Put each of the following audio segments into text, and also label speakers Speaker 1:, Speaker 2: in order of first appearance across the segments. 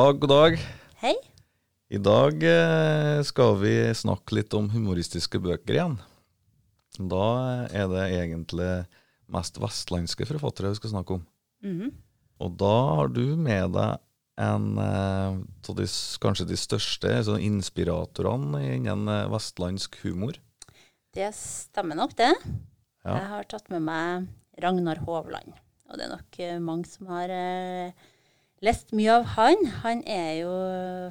Speaker 1: Dag, god dag.
Speaker 2: Hei.
Speaker 1: I dag eh, skal vi snakke litt om humoristiske bøker igjen. Da er det egentlig mest vestlandske forfattere vi skal snakke om.
Speaker 2: Mhm.
Speaker 1: Og da har du med deg en eh, av de, kanskje de største sånn inspiratorene innen eh, vestlandsk humor.
Speaker 2: Det stemmer nok, det.
Speaker 1: Ja.
Speaker 2: Jeg har tatt med meg Ragnar Hovland. Og det er nok mange som har eh, lest mye av han. Han er jo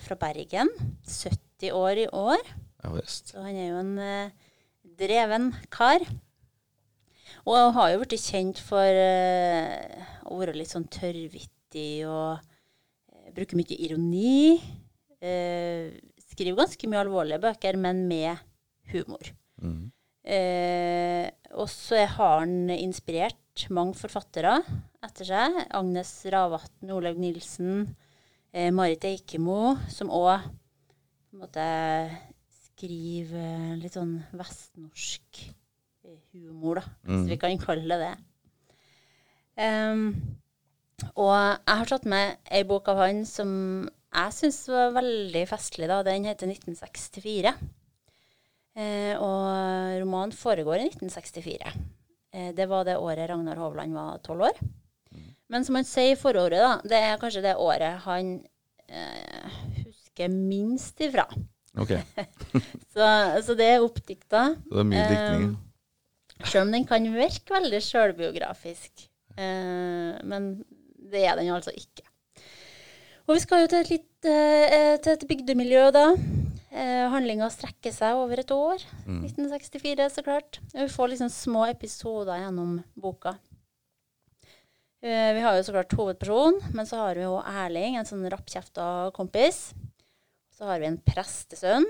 Speaker 2: fra Bergen. 70 år i år.
Speaker 1: Ja visst.
Speaker 2: Så han er jo en eh, dreven kar. Og har jo blitt kjent for eh, å være litt sånn tørrvittig og eh, bruke mye ironi. Eh, skriver ganske mye alvorlige bøker, men med humor.
Speaker 1: Mm.
Speaker 2: Eh, og så har han inspirert mange forfattere etter seg. Agnes Ravatn, Olaug Nilsen, eh, Marit Eikemo, som òg skriver litt sånn vestnorsk eh, humor, da, hvis
Speaker 1: Mm.
Speaker 2: vi kan kalle det det. Um, og jeg har tatt med ei bok av han som jeg syns var veldig festlig. da. Den heter 1964. Eh, og romanen foregår i 1964. Eh, det var det året Ragnar Hovland var tolv år. Men som han sier i forordet, da, det er kanskje det året han eh, husker minst ifra.
Speaker 1: Ok,
Speaker 2: Så, så det er oppdikta.
Speaker 1: det er mye diktning.
Speaker 2: Selv om den kan virke veldig sjølbiografisk. Eh, men det er den altså ikke. Og vi skal jo til et, litt, eh, til et bygdemiljø, da. Eh, Handlinga strekker seg over et år.
Speaker 1: Mm.
Speaker 2: 1964, så klart. Og vi får liksom små episoder gjennom boka. Eh, vi har jo så klart hovedperson, men så har vi jo Erling, en sånn rappkjefta kompis. Så har vi en prestesønn.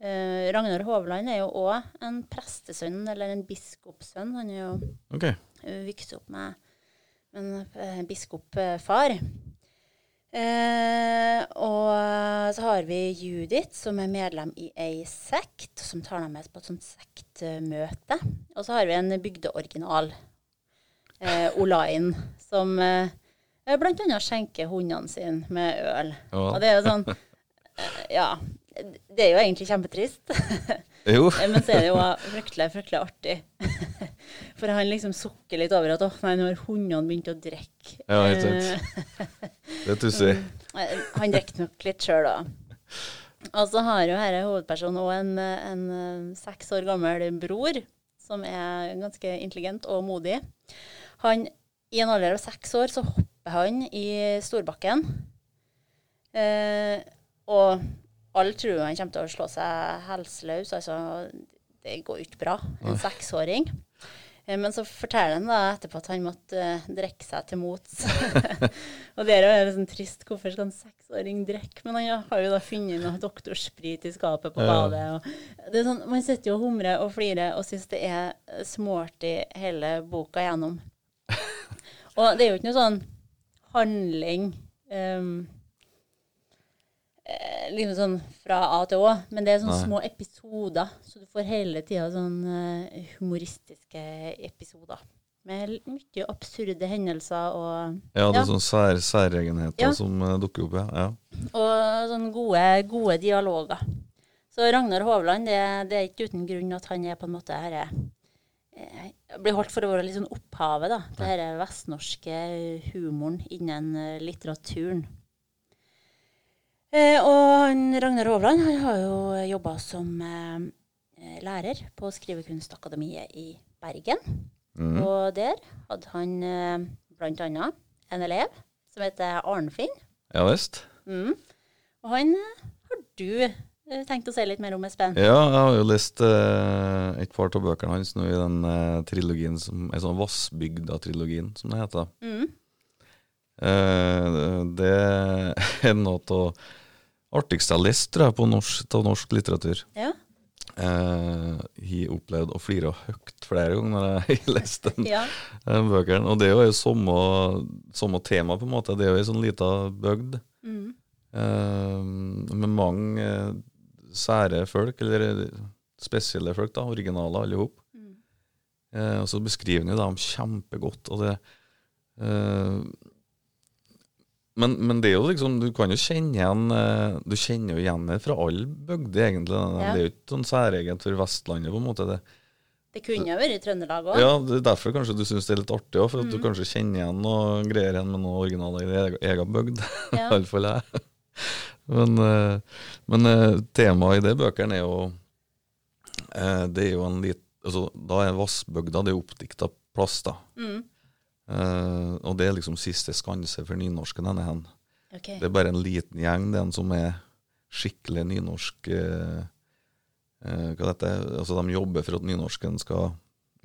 Speaker 2: Eh, Ragnar Hovland er jo òg en prestesønn, eller en biskopsønn. Han er jo
Speaker 1: Ok,
Speaker 2: eh, vokst opp med en eh, biskopfar. Eh, og så har vi Judith, som er medlem i ei sekt, som tar dem med på et sånt sektmøte. Og så har vi en bygdeoriginal, eh, Olain, som eh, blant annet skjenker hundene sine med øl.
Speaker 1: Ja.
Speaker 2: Og det er jo sånn eh, Ja. Det er jo egentlig kjempetrist.
Speaker 1: jo.
Speaker 2: Eh, Men så er det jo fryktelig, fryktelig artig. For han liksom sukker litt over at å nei, nå har hundene begynt å drikke.
Speaker 1: Ja, helt sant. Det er tussig.
Speaker 2: Eh, han drikker nok litt sjøl, da. Og så har jo denne hovedpersonen òg en, en eh, seks år gammel bror som er ganske intelligent og modig. Han, I en alder av seks år så hopper han i Storbakken. Eh, og alle tror han kommer til å slå seg helseløs. Altså, det går jo ikke bra. En seksåring. Eh, Men så forteller han da etterpå at han måtte eh, drikke seg til mots. og det er jo sånn trist. Hvorfor skal en seksåring drikke? Men han har jo da funnet noe doktorsprit i skapet på badet. Og det er sånn, man sitter jo og humrer og flirer og syns det er småartig hele boka gjennom. og det er jo ikke noe sånn handling eh, liksom sånn fra A til Å, men det er sånne
Speaker 1: Nei.
Speaker 2: små episoder. Så du får hele tida sånn eh, humoristiske episoder. Med mye absurde hendelser og,
Speaker 1: Ja, det
Speaker 2: Ja.
Speaker 1: er sånne sær, særegenheter
Speaker 2: Ja.
Speaker 1: som eh, dukker opp, ja. ja.
Speaker 2: og sånne gode, gode dialoger. Så Ragnar Hovland, det, det er ikke uten grunn at han er på en måte herre eh, Blir holdt for å være litt sånn opphavet, da. Det her vestnorske humoren innen eh, litteraturen. Eh, og Ragnar Hovland han har jo jobba som eh, eh, lærer på Skrivekunstakademiet i Bergen.
Speaker 1: Mm.
Speaker 2: Og der hadde han eh, annet en elev som heter Arnfinn.
Speaker 1: Ja visst.
Speaker 2: Mm. Og han eh, har du eh, tenkt å si litt mer om, Espen?
Speaker 1: Ja, jeg har jo lest eh, et par av bøkene hans nå i den eh, trilogien som er sånn Vassbygda-trilogien, som det heter.
Speaker 2: Mm.
Speaker 1: Eh, det er noe av artigste jeg har lest, tror jeg, på norsk, av norsk litteratur.
Speaker 2: Ja.
Speaker 1: Eh, jeg har opplevd å flire høyt flere ganger når jeg har lest den,
Speaker 2: ja.
Speaker 1: den bøkene. Og det er jo samme, samme tema, på en måte. Det er jo ei sånn lita bygd
Speaker 2: Mm.
Speaker 1: eh, med mange eh, sære folk, eller spesielle folk, da, originaler alle sammen.
Speaker 2: Mm.
Speaker 1: Eh, og så beskriver han jo dem kjempegodt. Og det eh, men, men det er jo liksom Du kan jo kjenne igjen eh, Du kjenner jo igjen det fra alle bygder, egentlig.
Speaker 2: Ja.
Speaker 1: Det er jo ikke sånn særegent for Vestlandet, på en måte. det
Speaker 2: Det kunne jo vært i Trøndelag òg.
Speaker 1: Ja, det er derfor kanskje du syns det er litt artig òg, for at
Speaker 2: Mm.
Speaker 1: du kanskje kjenner igjen noe greier igjen med noe originaler i egen- bygd.
Speaker 2: Ja.
Speaker 1: Iallfall jeg. Men, eh, men eh, temaet i de bøkene er jo Det er jo en lit, altså, Da er Vassbygda det er oppdikta plass, da.
Speaker 2: Mm.
Speaker 1: Eh, og det er liksom siste skanse for nynorsken denne hen.
Speaker 2: Okay.
Speaker 1: Det er bare en liten gjeng, den som er skikkelig nynorsk uh, uh, Hva heter det? Altså, de jobber for at nynorsken skal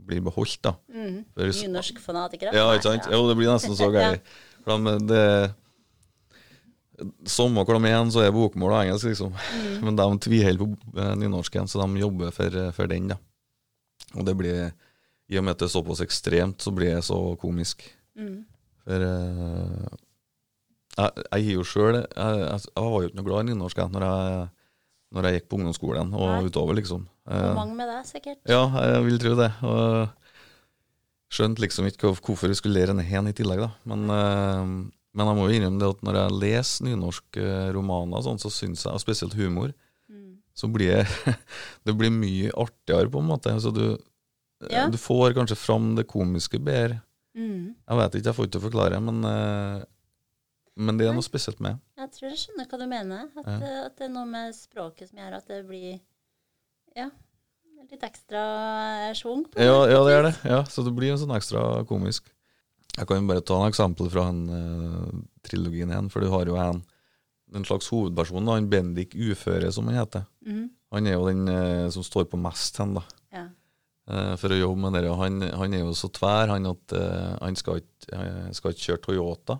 Speaker 1: bli beholdt, da.
Speaker 2: Mm.
Speaker 1: For-
Speaker 2: Nynorskfanatikere?
Speaker 1: Ja, ikke sant?
Speaker 2: Ja.
Speaker 1: Jo, det blir nesten så gøy. ja. de, det Samme hvor de er, så er bokmål og engelsk, liksom.
Speaker 2: Mm.
Speaker 1: Men de tviholder på nynorsken, så de jobber for, for den, da. Og det blir I og med at det er såpass ekstremt, så blir det så komisk.
Speaker 2: Mm.
Speaker 1: For uh, jeg, jeg jo sjøl jeg, jeg, jeg var jo ikke noe glad i nynorsk jeg, når jeg, når jeg gikk på ungdomsskolen og
Speaker 2: Nei.
Speaker 1: utover, liksom. Eh,
Speaker 2: mange med deg, sikkert.
Speaker 1: ja, jeg vil tro det. Og skjønte liksom ikke hvorfor jeg skulle lære denne hen i tillegg, da. Men, uh, men jeg må jo innrømme det at når jeg leser nynorske romaner, sånn, så syns jeg, og spesielt humor,
Speaker 2: Mm.
Speaker 1: så blir det, det blir mye artigere, på en måte. Altså, du,
Speaker 2: Ja.
Speaker 1: du får kanskje fram det komiske bedre.
Speaker 2: Mm.
Speaker 1: Jeg vet ikke, jeg får ikke til å forklare, men, eh, men det er noe spesielt med.
Speaker 2: Jeg tror jeg skjønner hva du mener. At,
Speaker 1: Ja.
Speaker 2: eh, at det er noe med språket som gjør at det blir ja, litt ekstra schwung.
Speaker 1: Ja, ja, det er det. Ja, så det blir en sånn ekstra komisk. Jeg kan jo bare ta en eksempel fra en, uh, trilogien igjen, for du har jo en, en slags hovedperson, da, en Bendik Uføre, som han heter.
Speaker 2: Mm.
Speaker 1: Han er jo den uh, som står på mest hen, da, eh, for å jobbe med det. Han, han er jo så tvær han at eh, han skal ikke, eh, skal ikke kjøre Toyota.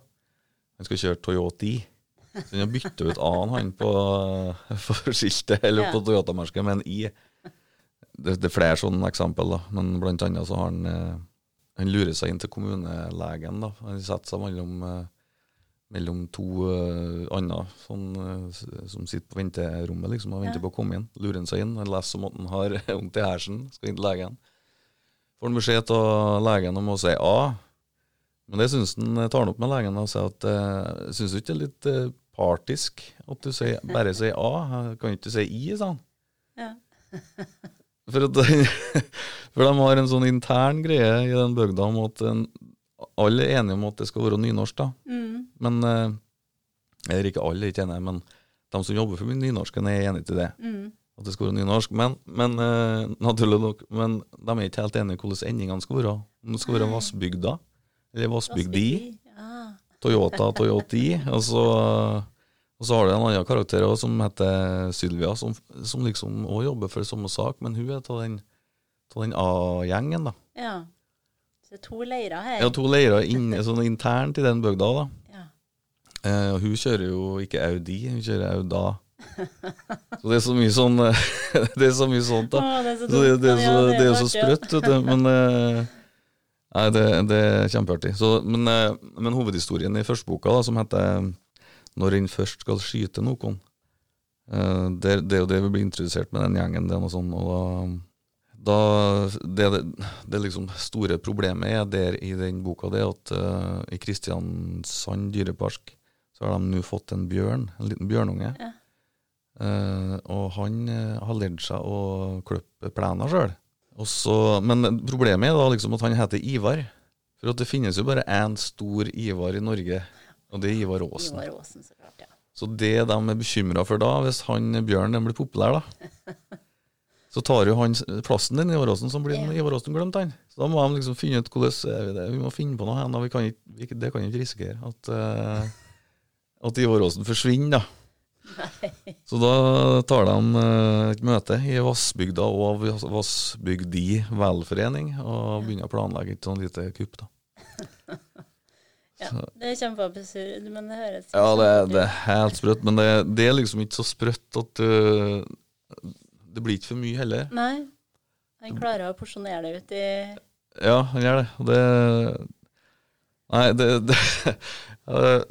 Speaker 1: Han skal kjøre Toyoti. Så han har bytta ut A-en han på, på skiltet, eller på Toyota-merket, med en I. Det, det er flere sånne eksempel, da. men blant annet så har han eh, Han lurer seg inn til kommunelegen. da. Han setter seg mellom, eh, mellom to uh, andre sånn, uh, som sitter på venterommet liksom, og venter
Speaker 2: Ja.
Speaker 1: på å komme inn. Lurer han seg inn. Leser om at han har vondt i hersen, skal inn til legen. Får han beskjed av legen om å si A. Men det syns han tar han opp med legen og sier at uh, syns du ikke det er litt uh, partisk at du sier, bare sier A? Kan ikke du si I, sa han.
Speaker 2: Ja.
Speaker 1: For, at, for de har en sånn intern greie i den bygda om at en, alle er enige om at det skal være nynorsk, da.
Speaker 2: Mm.
Speaker 1: Men eh, Eller ikke alle ikke enig, men de som jobber for nynorsken, er enig til det.
Speaker 2: Mm.
Speaker 1: At det skal være nynorsk. Men, men eh, naturlig nok Men de er ikke helt enige i hvordan endingene skal være. Om det skal være Vassbygda, eller Vassbygdi,
Speaker 2: Ja.
Speaker 1: Toyota, Toyoti. Og så, og så har du en annen karakter også, som heter Sylvia, som, som liksom òg jobber for samme sak, men hun er av den, den A-gjengen, da.
Speaker 2: ja. Det er to leirer her.
Speaker 1: Ja, to leirer inn, sånn internt i den bygda, da.
Speaker 2: Ja.
Speaker 1: Eh, hun kjører jo ikke Audi, hun kjører Auda. Så det er så mye sånn Det er så mye sånt, da.
Speaker 2: Å, det er så
Speaker 1: Så det, det, er så, det er jo så sprøtt, vet du. Men eh, Nei, det, det er kjempeartig. Så, men, eh, men hovedhistorien i første boka, da, som heter 'Når en først skal skyte noen', eh, det, det er jo det vi blir introdusert med den gjengen. Det er noe sånn, og da, da det, det, liksom store problemet er der i den boka, det at uh, i Kristiansand dyrepark så har de nå fått en bjørn, en liten bjørnunge.
Speaker 2: Ja.
Speaker 1: Uh, og han uh, har lært seg å klippe plena sjøl. Men problemet er da liksom at han heter Ivar. For at det finnes jo bare én stor Ivar i Norge, og det er Ivar Aasen.
Speaker 2: Ivar Aasen, så klart, ja.
Speaker 1: Så det de er bekymra for da, hvis han bjørnen blir populær, da, så tar jo han plassen din i Ivar Aasen, så blir
Speaker 2: Ja.
Speaker 1: Ivar Aasen glemt, han. Så da må de liksom finne ut hvordan er vi det. Vi må finne på noe her. Vi kan ikke, det kan vi ikke risikere. At, uh, at Ivar Aasen forsvinner, da. Så da tar de eh, et møte i Vassbygda og Vassbygdi velforening og begynner å planlegge et sånn lite kupp. da.
Speaker 2: ja. Det er kjempeabsurd, men det høres
Speaker 1: Ja, det, det er helt sprøtt, men det, det er liksom ikke så sprøtt at uh, Det blir ikke for mye heller.
Speaker 2: Nei. Han klarer å porsjonere det ut i
Speaker 1: Ja, han gjør det. Og det Nei, det, det jeg,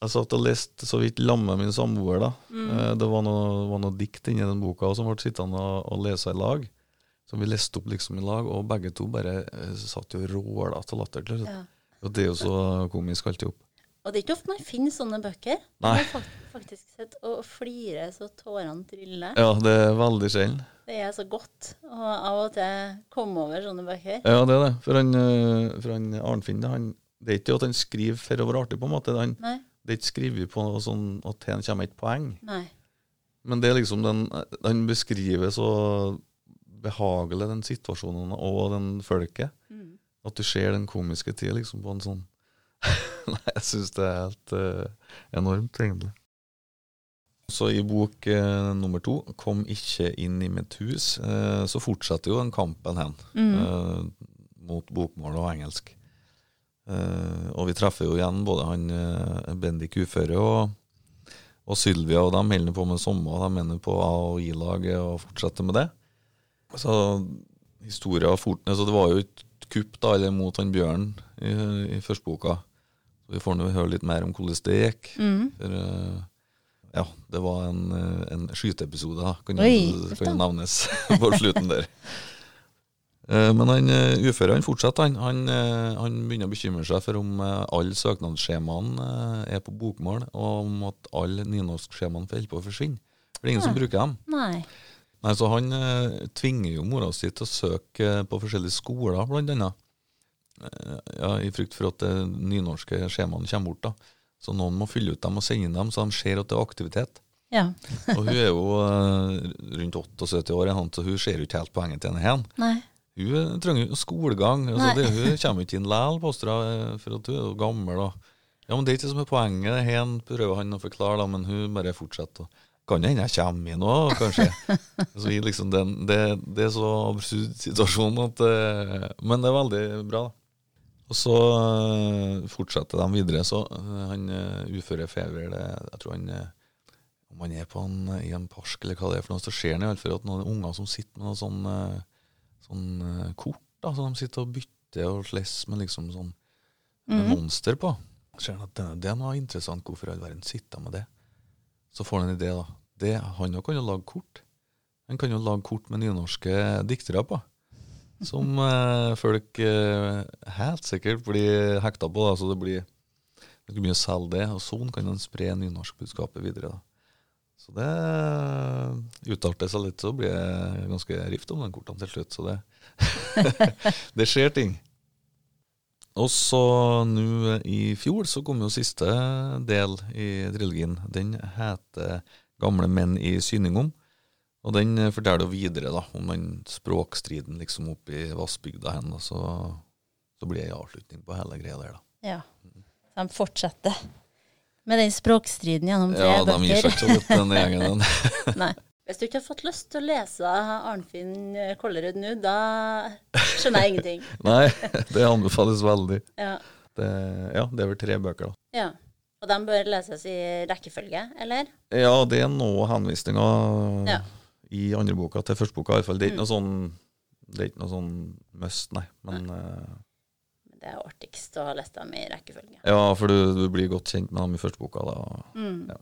Speaker 1: jeg satt og leste så vidt lamme min samboer. da.
Speaker 2: mm.
Speaker 1: Eh, Det var noe, var noe dikt inni den boka som ble sittende og, og lese i lag. Som vi leste opp liksom i lag, og begge to bare eh, satt jo og råla av latter. til
Speaker 2: ja.
Speaker 1: Og det er jo så komisk alltid hop.
Speaker 2: Og det er ikke ofte man finner sånne bøker.
Speaker 1: Nei.
Speaker 2: Man har faktisk sett og flire så tårene triller.
Speaker 1: Ja, det er veldig sjelden.
Speaker 2: Det er så godt å av og til komme over sånne bøker.
Speaker 1: Ja, det er det. For han, eh, for han Arnfinn, han, det er ikke at han skriver for å være artig, på en måte. Han, det er ikke skrevet på sånn at han kommer et poeng.
Speaker 2: Nei.
Speaker 1: Men det er liksom den Han beskriver så behagelig den situasjonen og den folket.
Speaker 2: Mm.
Speaker 1: At du ser den komiske tida liksom på en sånn Nei, jeg syns det er helt uh, enormt, egentlig. Så i bok uh, nummer to, 'Kom ikke inn i mitt hus', uh, så fortsetter jo den kampen hen
Speaker 2: Mm.
Speaker 1: mot bokmål og engelsk. Og vi treffer jo igjen både han Bendik uføre og, og Sylvia, og de holder på med sommer, de mener på A- og I-laget og fortsetter med det. Så historia fort så det var jo et kupp da, eller mot han Bjørn i, i første boka. Så vi får nå høre litt mer om hvordan det gikk.
Speaker 2: Mm.
Speaker 1: For, eh, ja, det var en, eh, en skyteepisode, kan
Speaker 2: Oi,
Speaker 1: jo kan nevnes på slutten der. Eh, Men han uføre han fortsetter. Han, han, han begynner å bekymre seg for om alle søknadsskjemaene er på bokmål, og om at alle nynorskskjemaene holder på å forsvinne. For det er ingen som bruker dem.
Speaker 2: Nei.
Speaker 1: Nei, så Han tvinger jo mora si til å søke på forskjellige skoler, blant annet. Eh, ja, I frykt for at det nynorske skjemaene kommer bort. da. Så noen må fylle ut dem og sende inn dem, så de ser at det er aktivitet.
Speaker 2: Ja.
Speaker 1: Og hun er jo eh, rundt 78 år, så hun ser jo ikke helt poenget til henne hen. Hun eh, trenger jo skolegang. Altså, det, hun kommer ikke inn likevel, påstår hun, eh, for at hun er jo gammel. Og, Ja, men Det er ikke det som er poenget, hen prøver han å forklare, da, men hun bare fortsetter. og Kan hende jeg kommer inn òg, kanskje. så vi liksom den, det, det er så absurd situasjon at eh, Men det er veldig bra, da. Og så eh, fortsetter de videre. Så eh, han eh, uføre fever, det, jeg tror han Om han er på en, i en park eller hva det er for noe, så ser han iallfall at noen unger som sitter med noe sånn, sånn kort, da, så de sitter og bytter og slåss med liksom sånn med
Speaker 2: mm.
Speaker 1: monster på. Så ser han at det, er noe interessant, hvorfor i all verden sitter med det? Så får han en idé, da. Det, han kan jo lage kort. Han kan jo lage kort med nynorske diktere på. Som eh, folk eh, helt sikkert blir hekta på, da, så det blir det mye å selge det. Og sånn kan han spre nynorskbudskapet videre. da. Så det uttalte seg litt, så blir det ganske rift om den kortene til slutt. Så det, det skjer ting. Og så nå i fjor så kom jo siste del i trilogien. Den heter 'Gamle menn i syningom'. Og den forteller jo videre da, om den språkstriden liksom oppe i Vassbygda hen. Så, så blir det en avslutning på hele greia der, da.
Speaker 2: Ja. Så de fortsetter med den språkstriden gjennom tre
Speaker 1: Ja, de gir seg
Speaker 2: bøker.
Speaker 1: ikke opp, den gjengen. den.
Speaker 2: Nei. Hvis du ikke har fått lyst til å lese Arnfinn Kollerud nå, da skjønner jeg ingenting.
Speaker 1: Nei, det anbefales veldig.
Speaker 2: Ja.
Speaker 1: Det, ja, det er vel tre bøker, da.
Speaker 2: ja. Og de bør leses i rekkefølge, eller?
Speaker 1: Ja, det er noe henvisninger
Speaker 2: Ja.
Speaker 1: I andre boka til første boka, i hvert fall. Det er ikke noe sånn det er ikke noe sånn must, nei. Men eh,
Speaker 2: Det er artigst å ha lest dem i rekkefølge.
Speaker 1: ja, for du, du blir godt kjent med dem i første boka, da.
Speaker 2: Mm.
Speaker 1: Ja.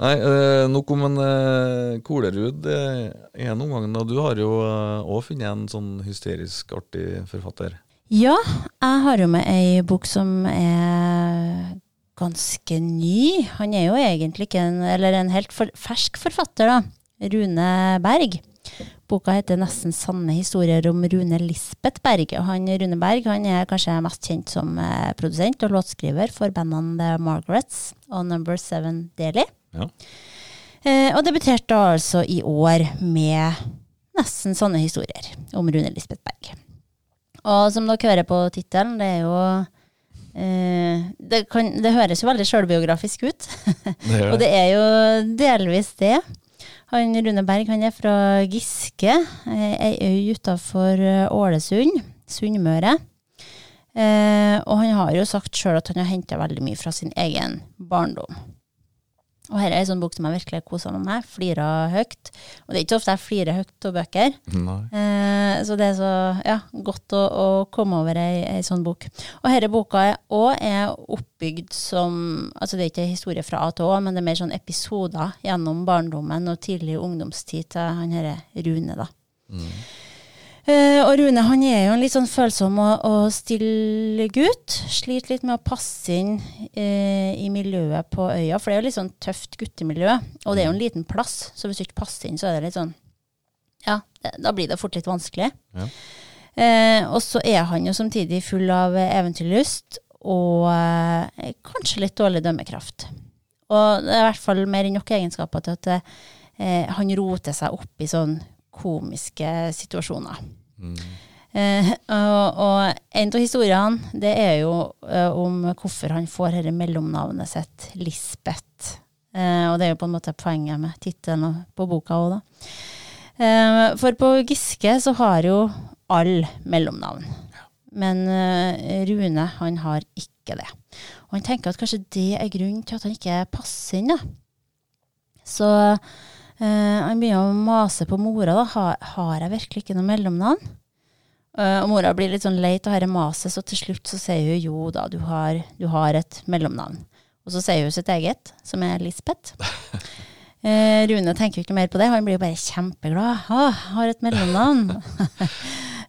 Speaker 1: Nei, uh, nok om en uh, Kolerud. uh, en omgang, da. Du har jo òg funnet en sånn hysterisk artig forfatter.
Speaker 2: Ja, jeg har jo med ei bok som er ganske ny. Han er jo egentlig ikke en, eller en helt for, fersk forfatter, da. Rune Berg. Boka heter 'Nesten sanne historier om Rune Lisbeth Berg'. Og han, Rune Berg han er kanskje mest kjent som eh, produsent og låtskriver for bandene The Margarets og Number Seven Daily.
Speaker 1: Ja.
Speaker 2: Eh, og debuterte da altså i år med nesten sanne historier om Rune Lisbeth Berg. Og som dere hører på tittelen, det er jo eh, det, kan, det høres jo veldig sjølbiografisk ut.
Speaker 1: Det
Speaker 2: Og det er jo delvis det. Han Rune Berg han er fra Giske, eh, ei øy utafor Ålesund, Sunnmøre. Eh, og han har jo sagt sjøl at han har henta veldig mye fra sin egen barndom. Og her er ei sånn bok som jeg virkelig kosa meg med. Flira høyt. Og det er ikke ofte jeg flirer høyt av bøker. Eh, så det er så ja, godt å, å komme over ei, ei sånn bok. Og denne boka er, er oppbygd som altså Det er ikke historie fra A til Å, men det er mer sånn episoder gjennom barndommen og tidlig ungdomstid til han herre Rune. da. Eh, og Rune han er jo en litt sånn følsom og, og stille gutt. Sliter litt med å passe inn eh, i miljøet på øya, for det er jo litt sånn tøft guttemiljø. Og det er jo en liten plass, så hvis du ikke passer inn, så er det litt sånn Ja, da blir det fort litt vanskelig.
Speaker 1: Ja.
Speaker 2: Eh, og så er han jo samtidig full av eventyrlyst og kanskje litt dårlig dømmekraft. Og det er i hvert fall mer enn nok egenskaper til at han roter seg opp i sånn komiske situasjoner. Eh, og, og en av historiene det er jo eh, om hvorfor han får dette mellomnavnet sitt, Lisbeth. Eh, og det er jo på en måte poenget med tittelen på boka òg, da. Eh, for på Giske så har jo alle mellomnavn. Men eh, Rune, han har ikke det. Og han tenker at kanskje det er grunnen til at han ikke passer inn, da. Så han begynner å mase på mora, da. Har, har jeg virkelig ikke noe mellomnavn? Eh, og mora blir litt sånn lei av dette maset, så til slutt så sier hun jo da, du har, du har et mellomnavn. Og så sier hun sitt eget, som er Lisbeth. Eh, Rune tenker jo ikke mer på det, han blir jo bare kjempeglad. Ah, har et mellomnavn.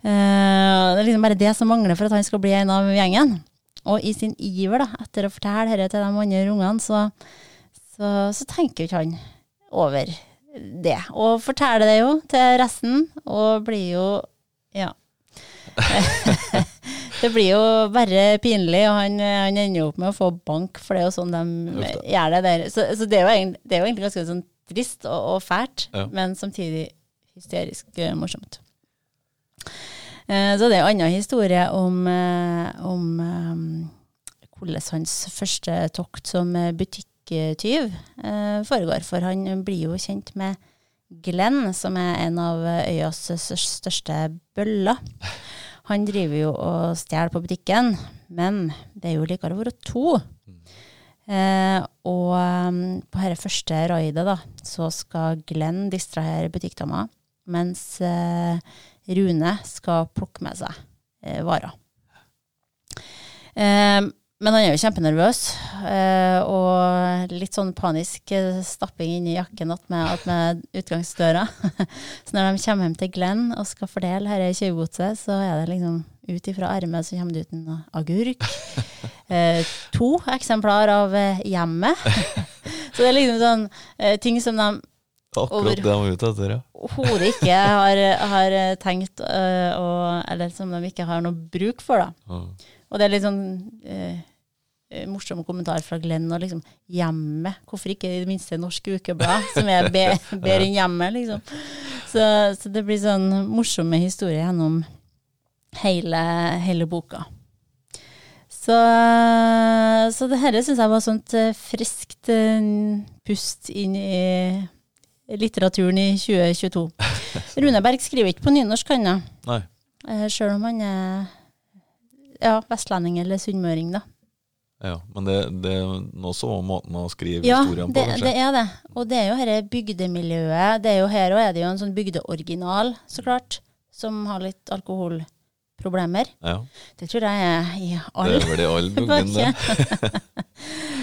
Speaker 2: Eh, det er liksom bare det som mangler for at han skal bli en av gjengen. Og i sin iver da, etter å fortelle dette til de andre ungene, så, så, så tenker jo ikke han over det. Og forteller det jo til resten, og blir jo Ja. det blir jo bare pinlig, og han, han ender jo opp med å få bank, for det er jo sånn de gjør det der. Så, så det, er egentlig, det er jo egentlig ganske sånn trist og, og fælt,
Speaker 1: Ja.
Speaker 2: men samtidig hysterisk eh, morsomt. Eh, Så det er en annen historie om, eh, om hvordan hans første tokt som eh, butikktyv eh, foregår. For han blir jo kjent med Glenn, som er en av eh, øyas største bøller. Han driver jo og stjeler på butikken, men det er jo likere å være to. Eh, og um, på dette første raidet da, så skal Glenn distrahere butikkdama, mens eh, Rune skal plukke med seg eh, varer. Men han er jo kjempenervøs, eh, og litt sånn panisk eh, stapping inn i jakken att med, utgangsdøra. så når de kommer hjem til Glenn og skal fordele dette tjuvgodset, så er det liksom ut ifra ermet så kommer det ut en agurk. Eh, to eksemplar av hjemmet. så det er liksom sånn ting som de
Speaker 1: Akkurat det han var ute etter, ja.
Speaker 2: overhodet ikke har, har tenkt, å, eller som de ikke har noe bruk for. da.
Speaker 1: Mm.
Speaker 2: Og det er litt sånn morsom kommentar fra Glenn. Og liksom, hjemmet. Hvorfor ikke i det minste Norsk Ukeblad, som er be, bedre enn hjemmet, liksom. Så, så det blir sånn morsomme historier gjennom hele, hele boka. Så, så det her syns jeg var sånt eh, friskt eh, pust inn i litteraturen i 2022. Rune Berg skriver ikke på nynorsk, han da. Eh, Sjøl om han er ja, vestlending eller sunnmøring, da.
Speaker 1: Ja, men det, det er også så måten å skrive
Speaker 2: Ja,
Speaker 1: historien på,
Speaker 2: det,
Speaker 1: kanskje.
Speaker 2: det er det. Og det er jo dette bygdemiljøet. Det er jo Her òg er det jo en sånn bygdeoriginal, så klart, som har litt alkoholproblemer.
Speaker 1: Ja,
Speaker 2: Det tror jeg er i
Speaker 1: det er vel i all bygden, det.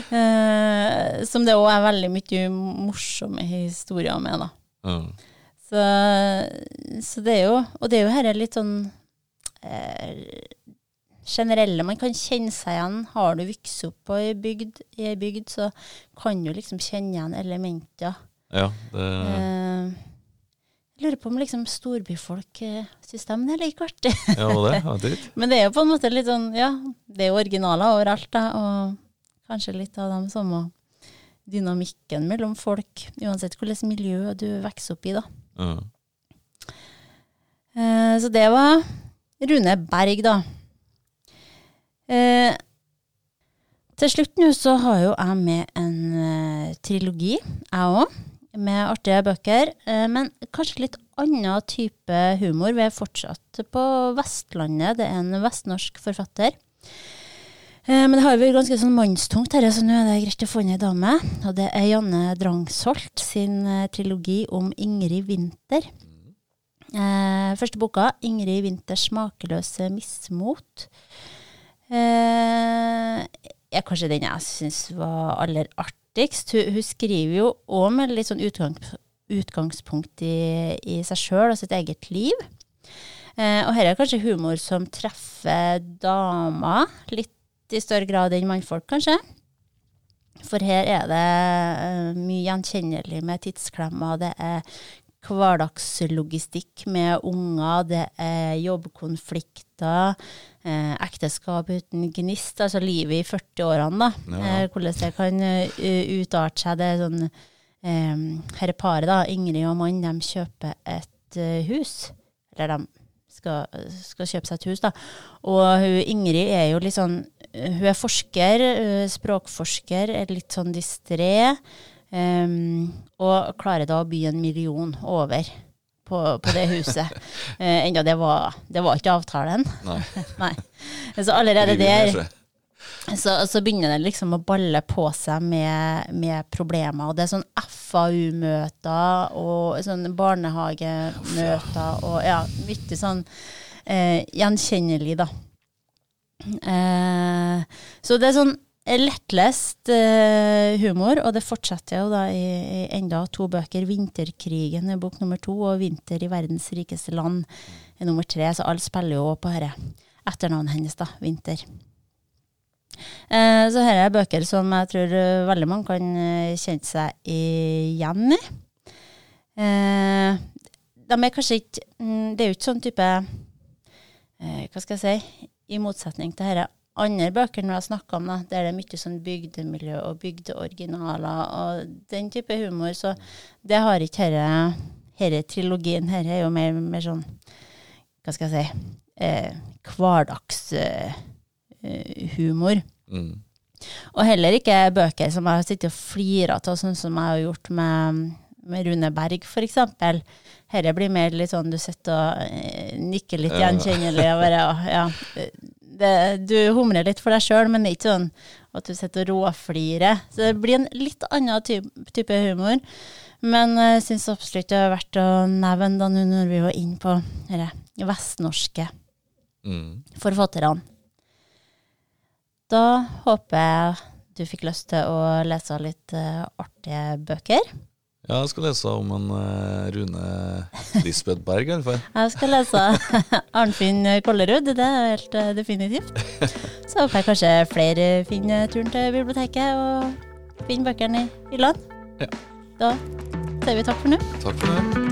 Speaker 2: Eh, som det òg er veldig mye morsomme historier med, da.
Speaker 1: Mm.
Speaker 2: Så, så det er jo Og det er jo her litt sånn eh, generelle Man kan kjenne seg igjen. Har du vokst opp på ei bygd, i ei bygd, så kan du liksom kjenne igjen elementer.
Speaker 1: ja, det
Speaker 2: Eh, jeg lurer på om liksom storbyfolk eh, syns de det er like artig.
Speaker 1: Ja, det, vet.
Speaker 2: Men det er jo på en måte litt sånn Ja, det er jo originaler overalt, da. Og kanskje litt av dem samme dynamikken mellom folk, uansett hvilket miljø du vokser opp i, da.
Speaker 1: Ja.
Speaker 2: Eh, så det var Rune Berg, da. Eh, til slutt nå så har jo jeg med en eh, trilogi, jeg òg, med artige bøker. eh, men kanskje litt annen type humor. Vi er fortsatt på Vestlandet. Det er en vestnorsk forfatter. Eh, men det har vært ganske sånn mannstungt her, så nå er det greit å få inn ei dame. Og det er Janne Drangsholt sin eh, trilogi om Ingrid Winther. Eh, første boka, 'Ingrid Winthers smakeløse mismot', eh, er kanskje den jeg syns var aller artigst. Hun, hun skriver jo òg med litt sånn utgang, utgangspunkt i, i seg sjøl og sitt eget liv. Eh, og her er kanskje humor som treffer damer litt i større grad enn mannfolk, kanskje. For her er det uh, mye gjenkjennelig med tidsklemmer. Det er hverdagslogistikk med unger, det er jobbkonflikter, eh, ekteskap uten gnist, altså livet i 40-årene, da. Ja. Eh, hvordan det kan uh, utarte seg. Det er sånn eh, er paret, da, Ingrid og mann, de kjøper et uh, hus. Eller de skal, skal, kjøpe seg et hus, da. Og hun, Ingrid er jo litt sånn Hun er forsker, språkforsker, er litt sånn distré. Um, og klarer da å by en million over på, på det huset. uh, enda det var, det var ikke avtalen. Nei. Nei. Så allerede der så, så, begynner det liksom å balle på seg med, med problemer. Og det er sånn FAU-møter og sånn barnehagemøter og ja, mye sånn uh, gjenkjennelig, da. Uh, så det er sånn lettlest uh, humor, og det fortsetter jo da i, i, enda to bøker. 'Vinterkrigen' er bok nummer to, og 'Vinter i verdens rikeste land' er nummer tre. Så alle spiller jo på dette. Etternavnet hennes, da. Vinter. Uh, så her er bøker som jeg tror uh, veldig mange kan kjenne seg igjen i. de er kanskje ikke mm, Det er jo ikke sånn type Hva skal jeg si? I motsetning til dette andre bøker vi har snakker om, da, der det er mye sånn bygdemiljø og bygdeoriginaler og den type humor, så det har ikke denne, trilogien. Her er jo mer, mer, sånn, hva skal jeg si, eh, hverdagshumor. Eh, mm. Og heller ikke bøker som jeg har sittet og flira av, sånn som jeg har gjort med, med Rune Berg, f.eks. Dette blir mer litt sånn du sitter og eh, nikker litt gjenkjennelig og bare ja, det, du humrer litt for deg sjøl, men det er ikke sånn at du sitter og råflirer. Så det blir en litt annen type, humor. Men jeg syns absolutt det er verdt å nevne da når vi var inne på de vestnorske mm. forfatterne. Da håper jeg du fikk lyst til å lese litt uh, artige bøker.
Speaker 1: Ja, jeg skal lese om en uh, Rune Lisbeth Berg, i hvert fall.
Speaker 2: Jeg skal lese Arnfinn Kollerud, det er helt uh, definitivt. Så jeg kanskje flere finner turen til biblioteket og finner bøkene i hyllene. Ja. Da sier vi takk for nå.
Speaker 1: Takk for nå.